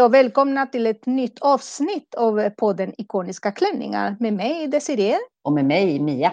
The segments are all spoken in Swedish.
Hej och välkomna till ett nytt avsnitt av podden Ikoniska klänningar med mig Desiree. Och med mig Mia.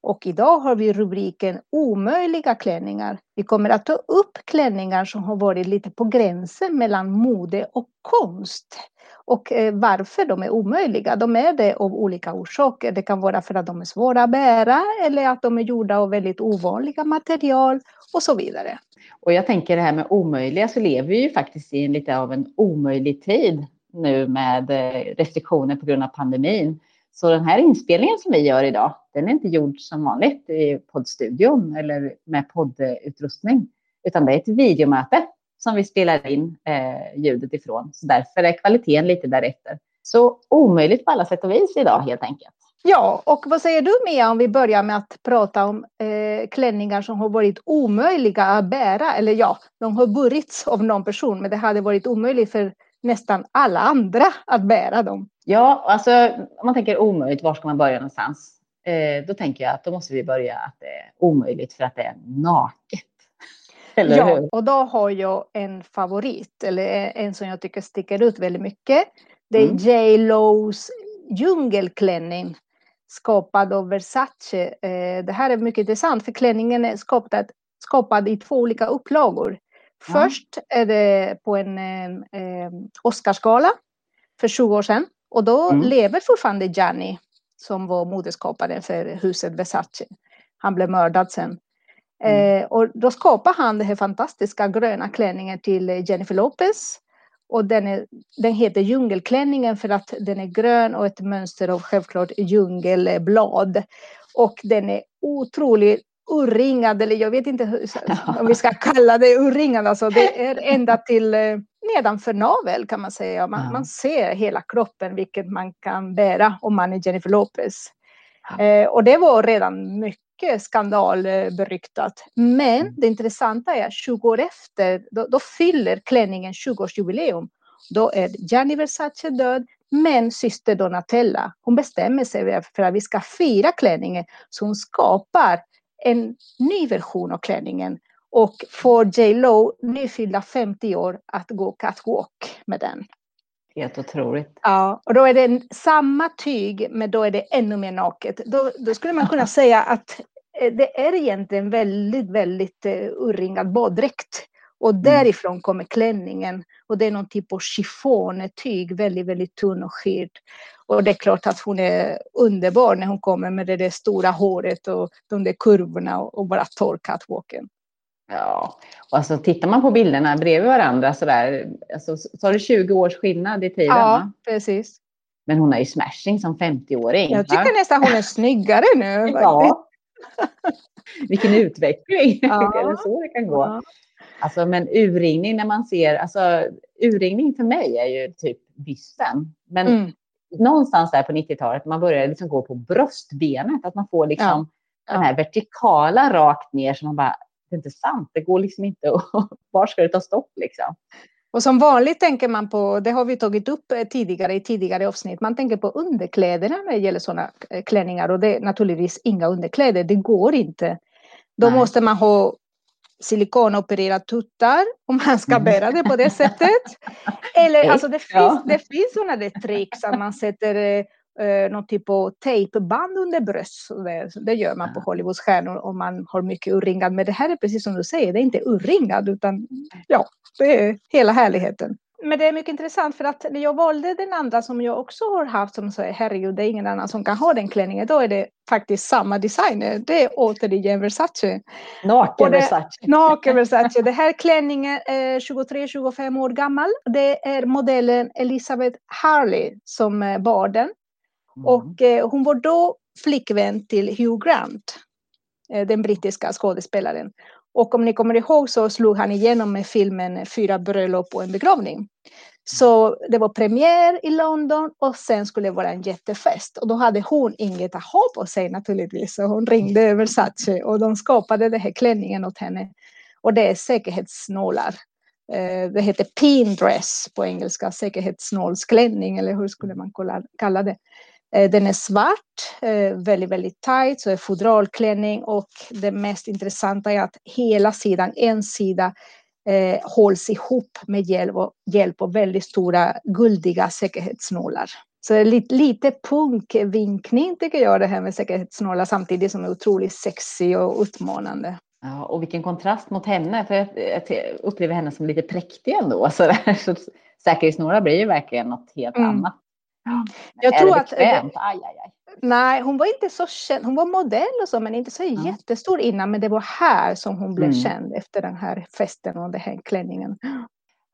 Och idag har vi rubriken Omöjliga klänningar. Vi kommer att ta upp klänningar som har varit lite på gränsen mellan mode och konst. Och eh, varför de är omöjliga. De är det av olika orsaker. Det kan vara för att de är svåra att bära eller att de är gjorda av väldigt ovanliga material och så vidare. Och jag tänker det här med omöjliga så lever vi ju faktiskt i en lite av en omöjlig tid nu med eh, restriktioner på grund av pandemin. Så den här inspelningen som vi gör idag, den är inte gjord som vanligt i poddstudion eller med poddutrustning, utan det är ett videomöte som vi spelar in eh, ljudet ifrån. Så därför är kvaliteten lite därefter. Så omöjligt på alla sätt och vis idag helt enkelt. Ja, och vad säger du Mia om vi börjar med att prata om eh, klänningar som har varit omöjliga att bära? Eller ja, de har burits av någon person, men det hade varit omöjligt för nästan alla andra att bära dem. Ja, alltså om man tänker omöjligt, var ska man börja någonstans? Eh, då tänker jag att då måste vi börja att det är omöjligt för att det är naket. Eller ja, hur? och då har jag en favorit, eller en som jag tycker sticker ut väldigt mycket. Det är mm. J. Lows djungelklänning skapad av Versace. Eh, det här är mycket intressant för klänningen är skapad, skapad i två olika upplagor. Ja. Först är det på en eh, eh Oscarsgala för 20 år sedan och då mm. lever fortfarande Gianni som var modeskaparen för huset Versace. Han blev mördad sen. Mm. Eh, och då skapade han den här fantastiska gröna klänningen till Jennifer Lopez och den, är, den heter djungelklänningen för att den är grön och ett mönster av självklart djungelblad. Och den är otroligt urringad, eller jag vet inte om vi ska kalla det urringad, alltså det är ända till eh, nedanför navel kan man säga. Man, man ser hela kroppen, vilket man kan bära om man är Jennifer Lopez. Eh, och det var redan mycket mycket skandalberyktat. Men mm. det intressanta är att 20 år efter, då, då fyller klänningen 20-årsjubileum. Då är Gianni Versace död, men syster Donatella, hon bestämmer sig för att vi ska fira klänningen, så hon skapar en ny version av klänningen och får J Lo, nyfyllda 50 år, att gå catwalk med den. Helt otroligt. Ja, och då är det samma tyg, men då är det ännu mer naket. Då, då skulle man kunna säga att eh, det är egentligen väldigt, väldigt uh, urringad baddräkt. Och mm. därifrån kommer klänningen. Och det är någon typ av chiffontyg, väldigt, väldigt tunn och skird. Och det är klart att hon är underbar när hon kommer med det där stora håret och de där kurvorna och, och bara tar catwalken. Ja, och alltså tittar man på bilderna bredvid varandra så där, alltså, så har du 20 års skillnad i tiden. Ja, va? precis. Men hon är ju smashing som 50-åring. Jag tycker va? nästan hon är snyggare nu. ja. Vilken utveckling. Ja. Eller så det kan gå. Ja. Alltså, men urringning när man ser, alltså urringning för mig är ju typ bysten. Men mm. någonstans där på 90-talet, man börjar liksom gå på bröstbenet, att man får liksom ja. den här vertikala rakt ner så man bara, det är inte sant. Det går liksom inte. Var ska det ta stopp liksom? Och som vanligt tänker man på, det har vi tagit upp eh, tidigare i tidigare avsnitt, man tänker på underkläderna när det gäller sådana eh, klänningar och det är naturligtvis inga underkläder, det går inte. Då Nej. måste man ha silikonopererat tuttar om man ska bära det på det sättet. Eller alltså det finns, ja. det finns sådana där tricks att man sätter eh, eh, någon typ av tejpband under bröst. Det, det, gör man på Hollywoodstjärnor om man har mycket urringad. Men det här är precis som du säger, det är inte urringad utan ja, det är hela härligheten. Men det är mycket intressant för att när jag valde den andra som jag också har haft som säger herregud det är ingen annan som kan ha den klänningen. Då är det faktiskt samma designer. Det är återigen Versace. Naken Versace. Naken Versace. Det här klänningen är 23-25 år gammal. Det är modellen Elizabeth Harley som bar den. Mm. Och eh, hon var då flickvän till Hugh Grant, eh, den brittiska skådespelaren. Och om ni kommer ihåg så slog han igenom med filmen Fyra bröllop och en begravning. Så det var premiär i London och sen skulle det vara en jättefest. Och då hade hon inget att ha på sig naturligtvis. Så hon ringde Versace och de skapade den här klänningen åt henne. Och det är säkerhetsnålar. Eh, det heter pin dress på engelska, säkerhetsnålsklänning eller hur skulle man kalla det. Eh, den är svart, eh, väldigt, väldigt tight, så är fodralklänning och det mest intressanta är att hela sidan, en sida, eh, hålls ihop med hjälp, och, hjälp av väldigt stora guldiga säkerhetsnålar. Så lite, lite punkvinkning tycker jag det här med säkerhetsnålar samtidigt som är otroligt sexig och utmanande. Ja, och vilken kontrast mot henne, för jag, jag upplever henne som lite präktig ändå. Så, så säkerhetsnålar blir ju verkligen något helt mm. annat. Jag är tror det bekvämt? att... Aj, aj, aj. Nej, hon var inte så känd. Hon var modell och så, men inte så ja. jättestor innan. Men det var här som hon blev mm. känd efter den här festen och den här klänningen.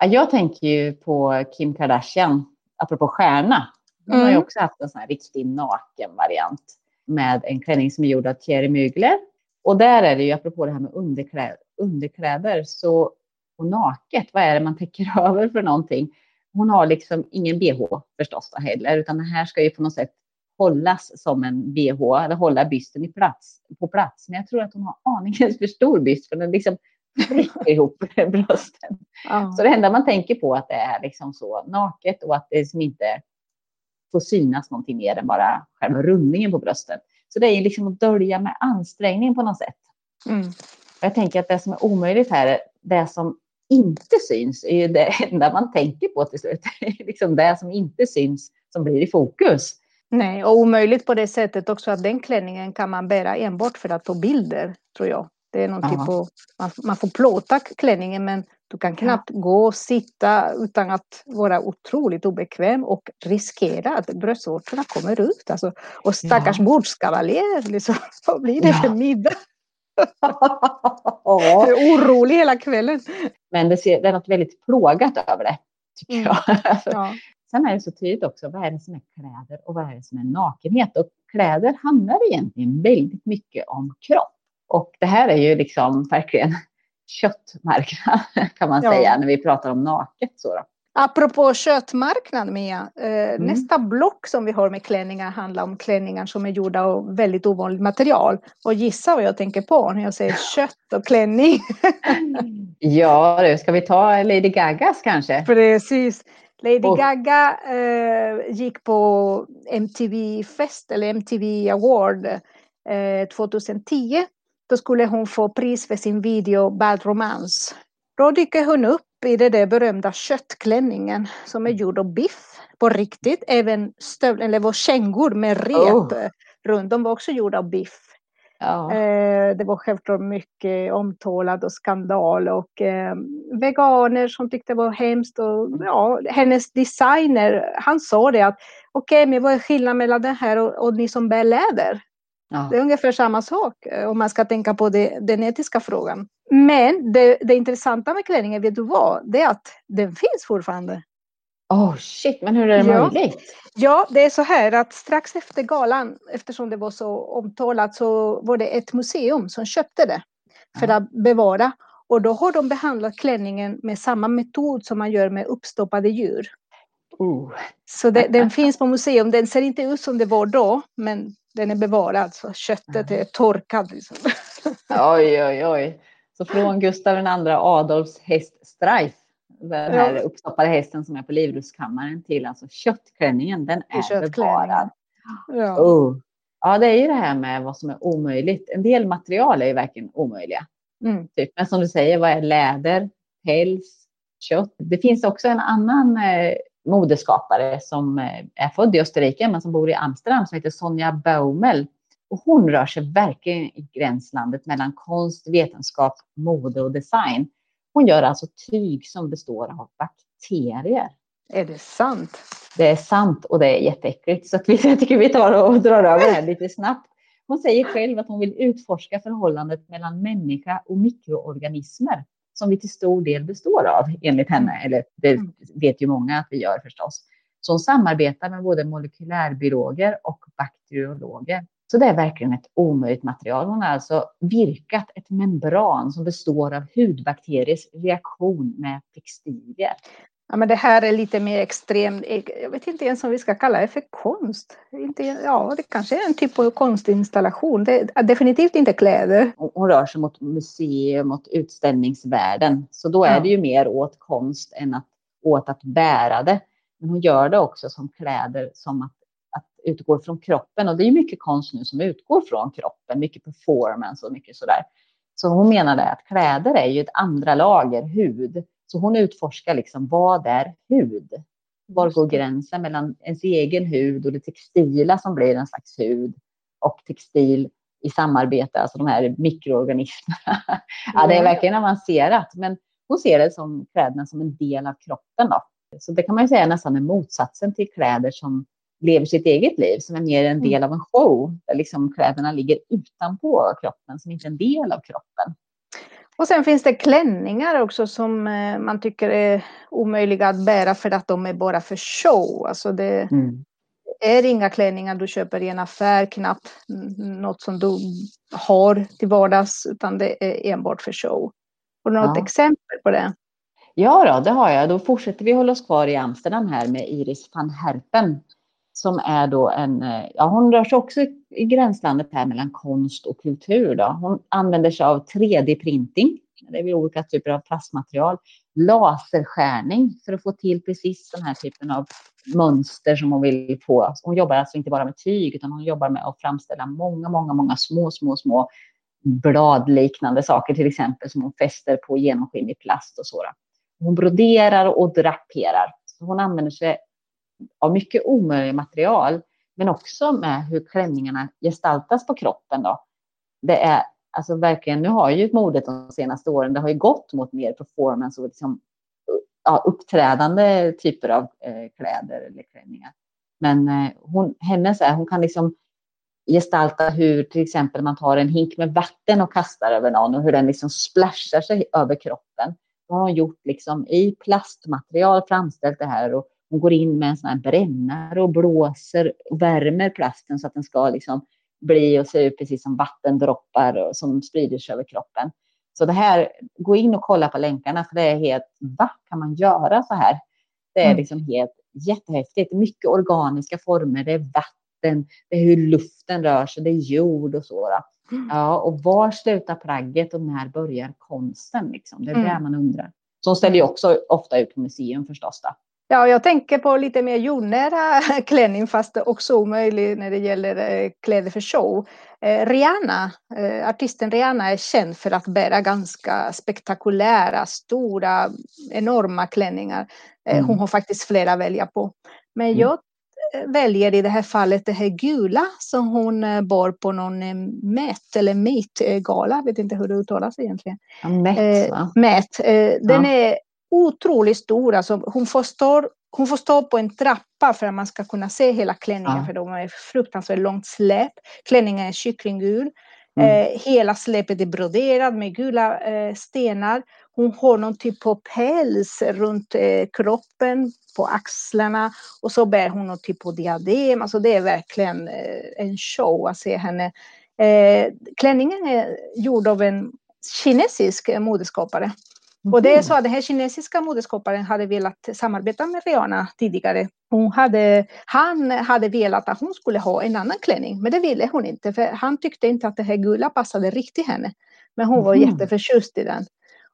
Jag tänker ju på Kim Kardashian, apropå stjärna. Hon mm. har ju mm. också haft en sån här riktig naken variant med en klänning som är gjord av Thierry Mugler. Och där är det ju, apropå det här med underkläder, underkläder så, och naket, vad är det man täcker över för någonting? Hon har liksom ingen bh förstås då heller, utan det här ska ju på något sätt hållas som en bh, eller hålla bysten i plats, på plats. Men jag tror att hon har aningen för stor byst, för den liksom rycker ihop brösten. Ja. Så det enda man tänker på är att det är liksom så naket och att det liksom inte får synas någonting mer än bara själva rundningen på bröstet. Så det är liksom att dölja med ansträngning på något sätt. Mm. Jag tänker att det som är omöjligt här, är det som inte syns, är ju det enda man tänker på till slut. liksom det som inte syns som blir i fokus. Nej, och omöjligt på det sättet också att den klänningen kan man bära enbart för att ta bilder, tror jag. Det är någon typ av, man, man får plåta klänningen men du kan knappt ja. gå och sitta utan att vara otroligt obekväm och riskera att bröstvårtorna kommer ut. Alltså, och stackars ja. bordskavaljer, liksom, vad blir det ja. för middag? Jag är orolig hela kvällen. Men det, ser, det är något väldigt plågat över det, tycker mm. jag. Ja. Sen är det så tydligt också, vad är det som är kläder och vad är det som är nakenhet? Och kläder handlar egentligen väldigt mycket om kropp. Och det här är ju liksom verkligen köttmarknad kan man ja. säga när vi pratar om naket. Så då. Apropå köttmarknad Mia, eh, mm. nästa block som vi har med klänningar handlar om klänningar som är gjorda av väldigt ovanligt material. Och gissa vad jag tänker på när jag säger kött och klänning. ja, ska vi ta Lady Gagas kanske? Precis. Lady och. Gaga eh, gick på MTV-fest eller MTV Award eh, 2010 då skulle hon få pris för sin video Bad Romance. Då dyker hon upp i den där berömda köttklänningen som är gjord av biff på riktigt. Även stövlar, eller var kängor med rep oh. runt, de var också gjorda av biff. Ja. Eh, det var självklart mycket omtalad och skandal och eh, veganer som tyckte det var hemskt. Och, ja, hennes designer, han sa det att okej, okay, men vad är skillnaden mellan det här och, och ni som bär läder? Ja. Det är ungefär samma sak eh, om man ska tänka på det, den etiska frågan. Men det, det intressanta med klänningen, vet du vad? Det är att den finns fortfarande. Oh shit, men hur är det ja. möjligt? Ja, det är så här att strax efter galan, eftersom det var så omtalat, så var det ett museum som köpte det för ja. att bevara. Och då har de behandlat klänningen med samma metod som man gör med uppstoppade djur. Uh. Så det, den finns på museum. Den ser inte ut som det var då, men den är bevarad så köttet är torkat. Liksom. Oj, oj, oj. Så från Gustav II Adolfs häst Streif, den här ja. uppstoppade hästen som är på Livrustkammaren till alltså köttklänningen, den är bevarad. Ja. Oh. ja, det är ju det här med vad som är omöjligt. En del material är ju verkligen omöjliga. Mm. Typ. Men som du säger, vad är läder, päls, kött? Det finns också en annan eh, modeskapare som eh, är född i Österrike men som bor i Amsterdam som heter Sonja Baumel. Och hon rör sig verkligen i gränslandet mellan konst, vetenskap, mode och design. Hon gör alltså tyg som består av bakterier. Är det sant? Det är sant och det är jätteäckligt. Så att vi, jag tycker vi tar och drar över det här lite snabbt. Hon säger själv att hon vill utforska förhållandet mellan människa och mikroorganismer som vi till stor del består av enligt henne. Mm. Eller det mm. vet ju många att vi gör förstås. Så hon samarbetar med både molekylärbiologer och bakteriologer. Så det är verkligen ett omöjligt material. Hon har alltså virkat ett membran som består av hudbakteriers reaktion med textilier. Ja, men det här är lite mer extremt. Jag vet inte ens om vi ska kalla det för konst. Inte, ja, det kanske är en typ av konstinstallation. Det är definitivt inte kläder. Hon rör sig mot museum, mot utställningsvärlden. Så då är ja. det ju mer åt konst än att, åt att bära det. Men hon gör det också som kläder, som att, att utgå från kroppen. Och det är mycket konst nu som utgår från kroppen. Mycket performance och mycket sådär. Så hon menade att kläder är ju ett andra lager, hud. Så hon utforskar liksom vad är hud? Var går gränsen mellan ens egen hud och det textila som blir en slags hud och textil i samarbete, alltså de här mikroorganismerna. ja, det är verkligen avancerat, men hon ser det som kläderna som en del av kroppen. Då. Så det kan man ju säga nästan är motsatsen till kläder som lever sitt eget liv, som är mer en del av en show, där liksom kläderna ligger utanpå kroppen, som inte är en del av kroppen. Och sen finns det klänningar också som eh, man tycker är omöjliga att bära för att de är bara för show. Alltså det mm. är inga klänningar du köper i en affär, knappt något som du har till vardags, utan det är enbart för show. Har du något ja. exempel på det? Ja, då, det har jag. Då fortsätter vi hålla oss kvar i Amsterdam här med Iris van Herpen som är då en, eh, ja hon rör sig också i gränslandet här mellan konst och kultur. Då. Hon använder sig av 3D-printing, det är olika typer av plastmaterial, laserskärning för att få till precis den här typen av mönster som hon vill få. Hon jobbar alltså inte bara med tyg utan hon jobbar med att framställa många, många, många små, små, små bladliknande saker till exempel som hon fäster på genomskinlig plast och sådant. Hon broderar och draperar. Så hon använder sig av mycket omöjliga material, men också med hur klänningarna gestaltas på kroppen. Då. Det är alltså verkligen, nu har ju modet de senaste åren, det har ju gått mot mer performance och liksom, ja, uppträdande typer av eh, kläder eller klänningar. Men eh, hon, hennes är, hon kan liksom gestalta hur till exempel man tar en hink med vatten och kastar över någon och hur den liksom splashar sig över kroppen. Då har hon gjort liksom i plastmaterial framställt det här och hon går in med en sån här brännare och blåser och värmer plasten så att den ska liksom bli och se ut precis som vattendroppar som sprider sig över kroppen. Så det här, gå in och kolla på länkarna för det är helt, va, kan man göra så här? Det är mm. liksom helt jättehäftigt. Mycket organiska former, det är vatten, det är hur luften rör sig, det är jord och så. Mm. Ja, och var slutar plagget och när börjar konsten? Liksom? Det är mm. det man undrar. Så ställer ju också ofta ut på museum förstås. Då. Ja, jag tänker på lite mer jordnära klänning fast också omöjlig när det gäller eh, kläder för show. Eh, Rihanna, eh, artisten Rihanna är känd för att bära ganska spektakulära, stora, enorma klänningar. Mm. Hon har faktiskt flera att välja på. Men mm. jag väljer i det här fallet det här gula som hon bar på någon Met eller Meet-gala. Jag vet inte hur det uttalas egentligen. Ja, Met, va? Met. Den ja. är otroligt stor. Alltså hon, får stå, hon får stå på en trappa för att man ska kunna se hela klänningen, ja. för de är fruktansvärt långt släp. Klänningen är kycklinggul. Mm. Eh, hela släpet är broderat med gula eh, stenar. Hon har någon typ av päls runt eh, kroppen, på axlarna och så bär hon någon typ av diadem. Alltså det är verkligen eh, en show att se henne. Eh, klänningen är gjord av en kinesisk modeskapare. Och det är så att den här kinesiska modeskaparen hade velat samarbeta med Rihanna tidigare. Hon hade, han hade velat att hon skulle ha en annan klänning, men det ville hon inte, för han tyckte inte att det här gula passade riktigt henne. Men hon var mm. jätteförtjust i den.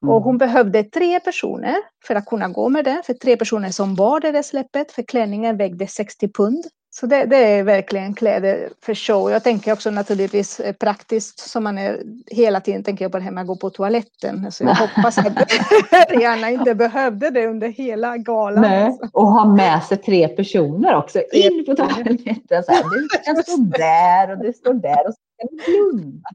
Och mm. hon behövde tre personer för att kunna gå med den, för tre personer som bar det där släppet, för klänningen vägde 60 pund. Så det, det, är verkligen kläder för show. Jag tänker också naturligtvis eh, praktiskt som man är hela tiden tänker jag på det här med att gå på toaletten. Så jag hoppas att Rihanna inte behövde det under hela galan. Nej. Och ha med sig tre personer också in på toaletten. Så här, du kan stå där och du står där och så kan du blunda.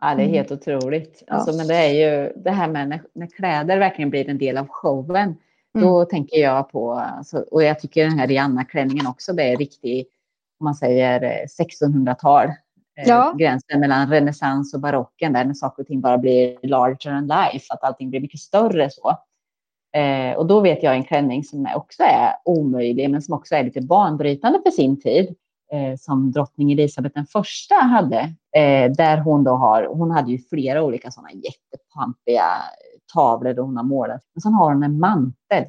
Ja, det är helt otroligt. Alltså, Men det är ju det här med när, när kläder verkligen blir en del av showen. Då mm. tänker jag på, alltså, och jag tycker den här Rihanna-klänningen också, det är riktigt, om man säger 1600-tal. Eh, eh, ja. Gränsen mellan renässans och barocken, där när saker och ting bara blir larger than life, att allting blir mycket större så. Eh, och då vet jag en klänning som också är omöjlig, men som också är lite banbrytande för sin tid, eh, som drottning Elisabeth den första hade, eh, där hon då har, hon hade ju flera olika sådana jättepampiga tavlor där hon har målat. Men sen har hon en mantel.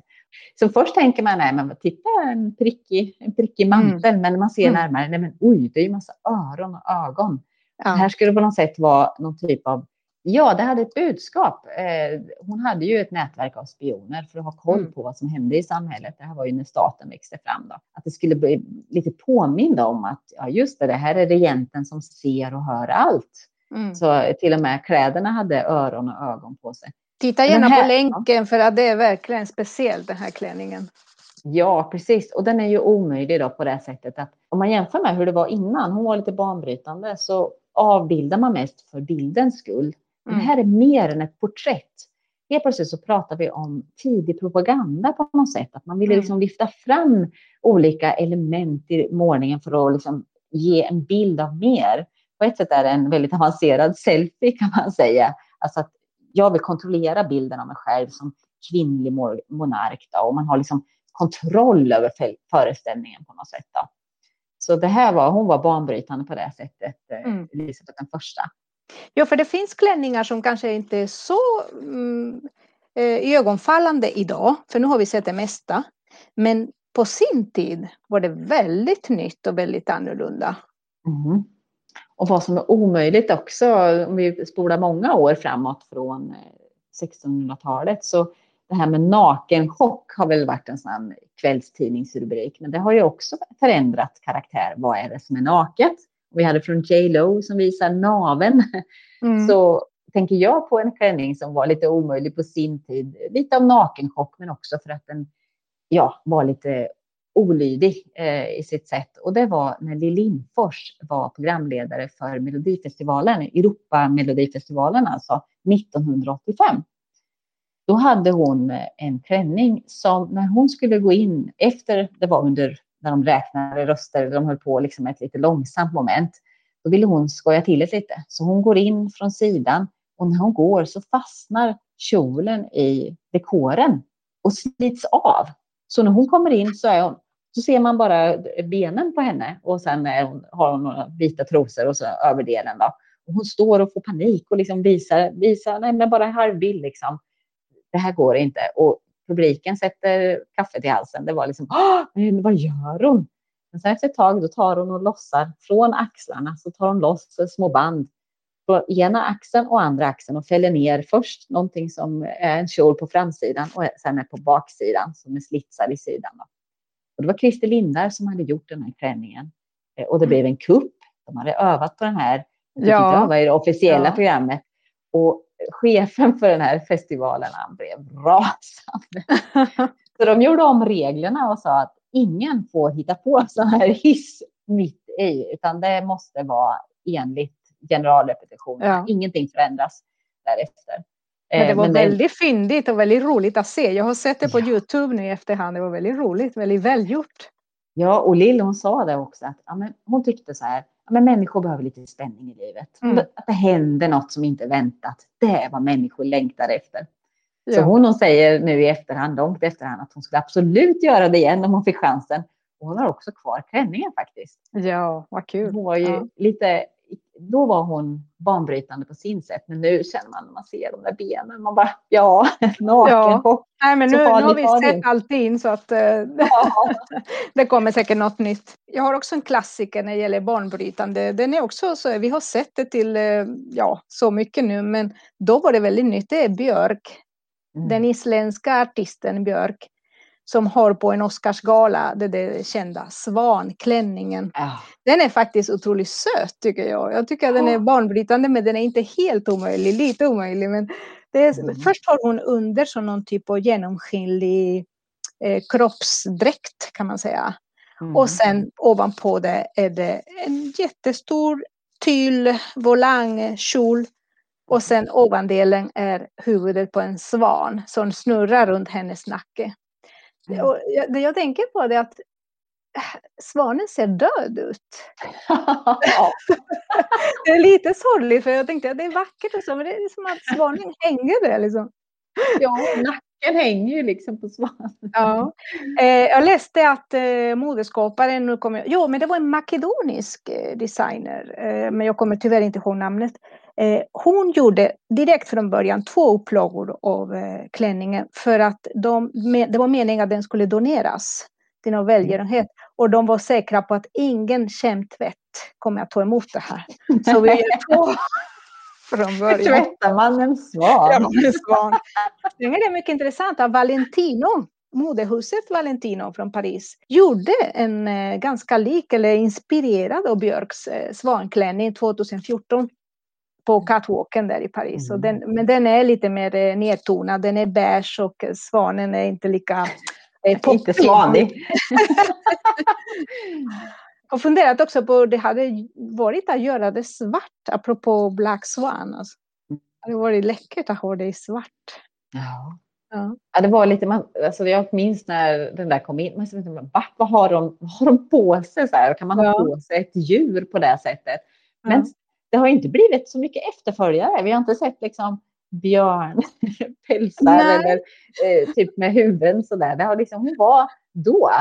Så först tänker man, nej men titta en prickig, en prickig mm. mantel. Mm. Men när man ser mm. närmare, nej men oj, det är ju massa öron och ögon. Ja. Det här skulle på något sätt vara någon typ av Ja, det hade ett budskap. Eh, hon hade ju ett nätverk av spioner för att ha koll mm. på vad som hände i samhället. Det här var ju när staten växte fram. Då. Att det skulle bli lite påminda om att ja, just det, det här är regenten som ser och hör allt. Mm. Så till och med kläderna hade öron och ögon på sig. Titta gärna här, på länken för att det är verkligen speciellt den här klänningen. Ja, precis. Och den är ju omöjlig då på det sättet att om man jämför med hur det var innan, hon var lite banbrytande, så avbildar man mest för bildens skull. Mm. Det här är mer än ett porträtt. Helt plötsligt så pratar vi om tidig propaganda på något sätt. Att man ville mm. liksom lyfta fram olika element i målningen för att liksom ge en bild av mer. På ett sätt är det en väldigt avancerad selfie kan man säga. Alltså att jag vill kontrollera bilden av mig själv som kvinnlig monark. Då, och man har liksom kontroll över föreställningen på något sätt. Då. Så det här var, hon var banbrytande på det sättet, eh, mm. Elisabeth den första. Ja, för det finns klänningar som kanske inte är så mm, eh, ögonfallande idag, för nu har vi sett det mesta. Men på sin tid var det väldigt nytt och väldigt annorlunda. Mm. Och vad som är omöjligt också, om vi spolar många år framåt från 1600-talet, eh, så det här med nakenchock har väl varit en sån kvällstidningsrubrik, men det har ju också förändrat karaktär. Vad är det som är naket? Vi hade från J Lo som visar naven. Mm. Så tänker jag på en klänning som var lite omöjlig på sin tid. Lite av nakenchock, men också för att den ja, var lite olydig eh, i sitt sätt. Och det var när Lill Lindfors var programledare för Melodifestivalen, Europa Melodifestivalen alltså, 1985. Då hade hon eh, en klänning som när hon skulle gå in efter, det var under när de räknade röster, de höll på liksom ett lite långsamt moment. Då ville hon skoja till det lite. Så hon går in från sidan och när hon går så fastnar kjolen i dekoren och slits av. Så när hon kommer in så, är hon, så ser man bara benen på henne och sen hon, har hon några vita trosor och så överdelen. Då. Och hon står och får panik och liksom visar, visar nej, men bara halvbild liksom det här går inte. Och publiken sätter kaffet i halsen. Det var liksom, men vad gör hon? Men sen efter ett tag då tar hon och lossar från axlarna så tar hon loss små band på ena axeln och andra axeln och fäller ner först någonting som är en kjol på framsidan och sen är på baksidan som är slitsad i sidan. Då. Och det var Christer Lindar som hade gjort den här klänningen eh, och det mm. blev en kupp. De hade övat på den här. Ja. Det var det officiella ja. programmet. Och chefen för den här festivalen, han blev rasande. Så de gjorde om reglerna och sa att ingen får hitta på sån här hiss mitt i, utan det måste vara enligt generalrepetitionen. Ja. Ingenting förändras därefter. Men det var Men väldigt det... fyndigt och väldigt roligt att se. Jag har sett det på ja. Youtube nu i efterhand. Det var väldigt roligt, väldigt välgjort. Ja, och Lill hon sa det också att ja, men hon tyckte så här men människor behöver lite spänning i livet. Mm. Att det händer något som inte väntat. Det är vad människor längtar efter. Ja. Så hon, hon säger nu i efterhand, långt efterhand, att hon skulle absolut göra det igen om hon fick chansen. Och hon har också kvar klänningen faktiskt. Ja, vad kul. Hon var ju ja. lite då var hon banbrytande på sin sätt. Men nu känner man när man ser de där benen, man bara ja, naken. Ja. Nej, men nu, nu har vi sett allting så att uh, ja. det kommer säkert något nytt. Jag har också en klassiker när det gäller banbrytande. Den är också så, vi har sett det till uh, ja, så mycket nu, men då var det väldigt nytt. Det är Björk, mm. den isländska artisten Björk som har på en Oscarsgala, det där kända svanklänningen. Ja. Den är faktiskt otroligt söt tycker jag. Jag tycker att den är banbrytande men den är inte helt omöjlig, lite omöjlig. Men är, mm. Först har hon under som någon typ av genomskinlig eh, kroppsdräkt kan man säga. Mm. Och sen ovanpå det är det en jättestor tyll volangkjol och sen ovandelen är huvudet på en svan som snurrar runt hennes nacke. Mm. Och jag, det jag tänker på är att äh, svanen ser död ut. det är lite sorgligt för jag tänkte att det är vackert och så, men det är som att svanen hänger där liksom. Ja, nacken hänger ju liksom på svanen. Ja. Eh, jag läste att eh, modeskaparen, nu kommer jag, jo men det var en makedonisk eh, designer, eh, men jag kommer tyvärr inte ihåg namnet. Eh, hon gjorde direkt från början två upplagor av eh, klänningen för att de, det var meningen att den skulle doneras till någon välgörenhet och de var säkra på att ingen kemtvätt kommer att ta emot det här. Så vi är två från början. Tvättar man en svan? Ja, en svan. Det är mycket intressant Valentino modehuset Valentino från Paris gjorde en eh, ganska lik eller inspirerad av Björks eh, svanklänning 2014 på catwalken där i Paris. Mm. Den, men den är lite mer eh, nedtonad, den är beige och svanen är inte lika eh, Inte svanig. har funderat också på det hade varit att göra det svart, apropå Black Swan. Alltså. Det hade varit läckert att ha det i svart. Ja. Ja. ja. det var lite, man, alltså jag minns när den där kom in, man tänkte, va, vad har de, vad har de på sig? Så här? Kan man ja. ha på sig ett djur på det sättet? Men ja. det har inte blivit så mycket efterföljare. Vi har inte sett liksom björnpälsar eller eh, typ med huvuden sådär. Det har liksom, hon var då.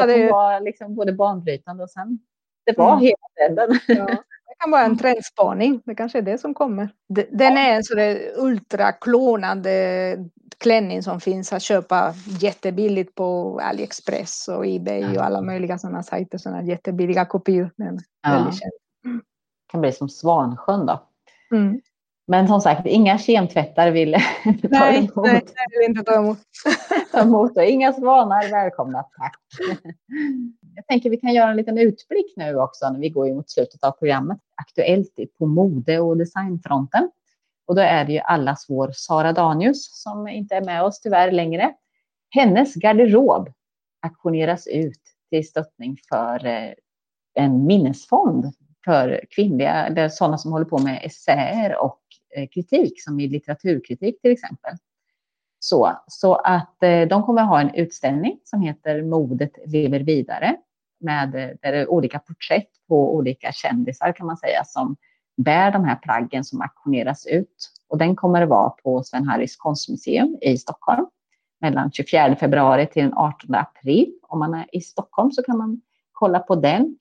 Så det... hon var liksom både banbrytande och sen, det var mm. hela tiden. Ja. Det kan vara en trendspaning. Det kanske är det som kommer. Den är en sådär ultraklonande klänning som finns att köpa jättebilligt på AliExpress och Ebay och alla möjliga sådana sajter. Sådana jättebilliga kopior. Men ja. Det kan bli som Svansjön då. Mm. Men som sagt, inga kemtvättar vill ta nej, emot. Nej, vill inte ta emot. ta emot och inga svanar välkomna, tack. Jag tänker vi kan göra en liten utblick nu också när vi går mot slutet av programmet. Aktuellt på mode och designfronten. Och då är det ju allas vår Sara Danius som inte är med oss tyvärr längre. Hennes garderob aktioneras ut till stöttning för eh, en minnesfond för kvinnliga, eller sådana som håller på med essäer och Eh, kritik, som i litteraturkritik till exempel. Så, så att eh, de kommer att ha en utställning som heter Modet lever vidare med eh, där det är olika porträtt på olika kändisar kan man säga som bär de här plaggen som auktioneras ut. Och den kommer att vara på Sven Harris konstmuseum i Stockholm mellan 24 februari till den 18 april. Om man är i Stockholm så kan man kolla på den.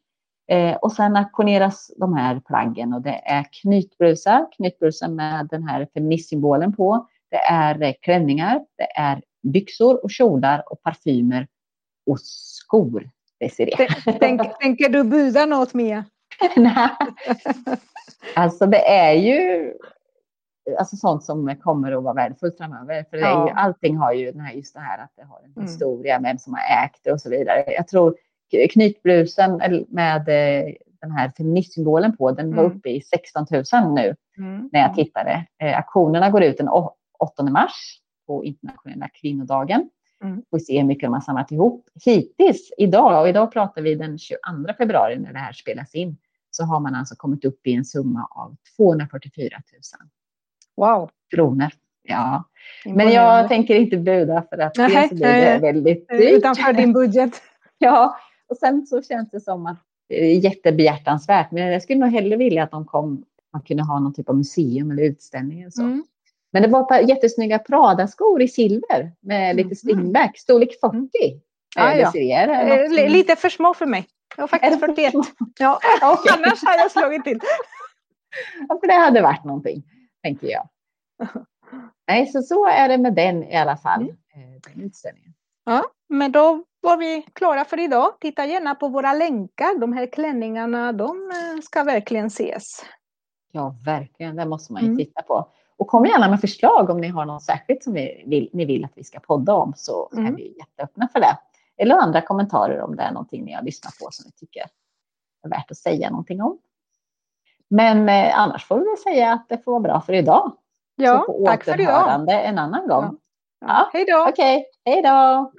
Eh, och sen auktioneras de här plaggen och det är knytblusar, knytblusar med den här feministsymbolen på. Det är eh, klänningar, det är byxor och kjolar och parfymer och skor. Desiree. Tänk, tänker du buda något Mia? Nej. Alltså det är ju alltså sånt som kommer att vara värdefullt framöver. För det är ju, allting har ju den här, just det här att det har en mm. historia, vem som har ägt det och så vidare. Jag tror knytblusen med eh, den här feministsymbolen på, den var mm. uppe i 16 000 nu mm. när jag tittade. Eh, aktionerna går ut den 8 mars på internationella kvinnodagen. Mm. Får se hur mycket de har samlat ihop. Hittills idag, och idag pratar vi den 22 februari när det här spelas in, så har man alltså kommit upp i en summa av 244 000 wow. kronor. Ja, men jag tänker inte buda för att det blir det väldigt dyrt. Utanför din budget. ja, och sen så känns det som att det är jättebehjärtansvärt. Men jag skulle nog hellre vilja att de kom, man kunde ha någon typ av museum eller utställning. Och så. Mm. Men det var ett par jättesnygga Prada-skor i silver med lite mm. slingback, storlek 40. Mm. Ah, ja. Serier, lite för små för mig. Jag har faktiskt 41. Ja, okay. annars hade jag slagit till. Ja, för det hade varit någonting, tänker jag. Nej, så så är det med den i alla fall, mm. Eh, den utställningen. Ja, men då var vi klara för idag. Titta gärna på våra länkar. De här klänningarna, de eh, ska verkligen ses. Ja, verkligen. Det måste man ju mm. titta på. Och kom gärna med förslag om ni har något särskilt som ni vill, ni vill att vi ska podda om så mm. är vi jätteöppna för det. Eller andra kommentarer om det är någonting ni har lyssnat på som ni tycker är värt att säga någonting om. Men eh, annars får vi väl säga att det får vara bra för idag. Ja, tack för idag. en annan gång. Ja. Ja. Hej då. Okej, okay. Hej då!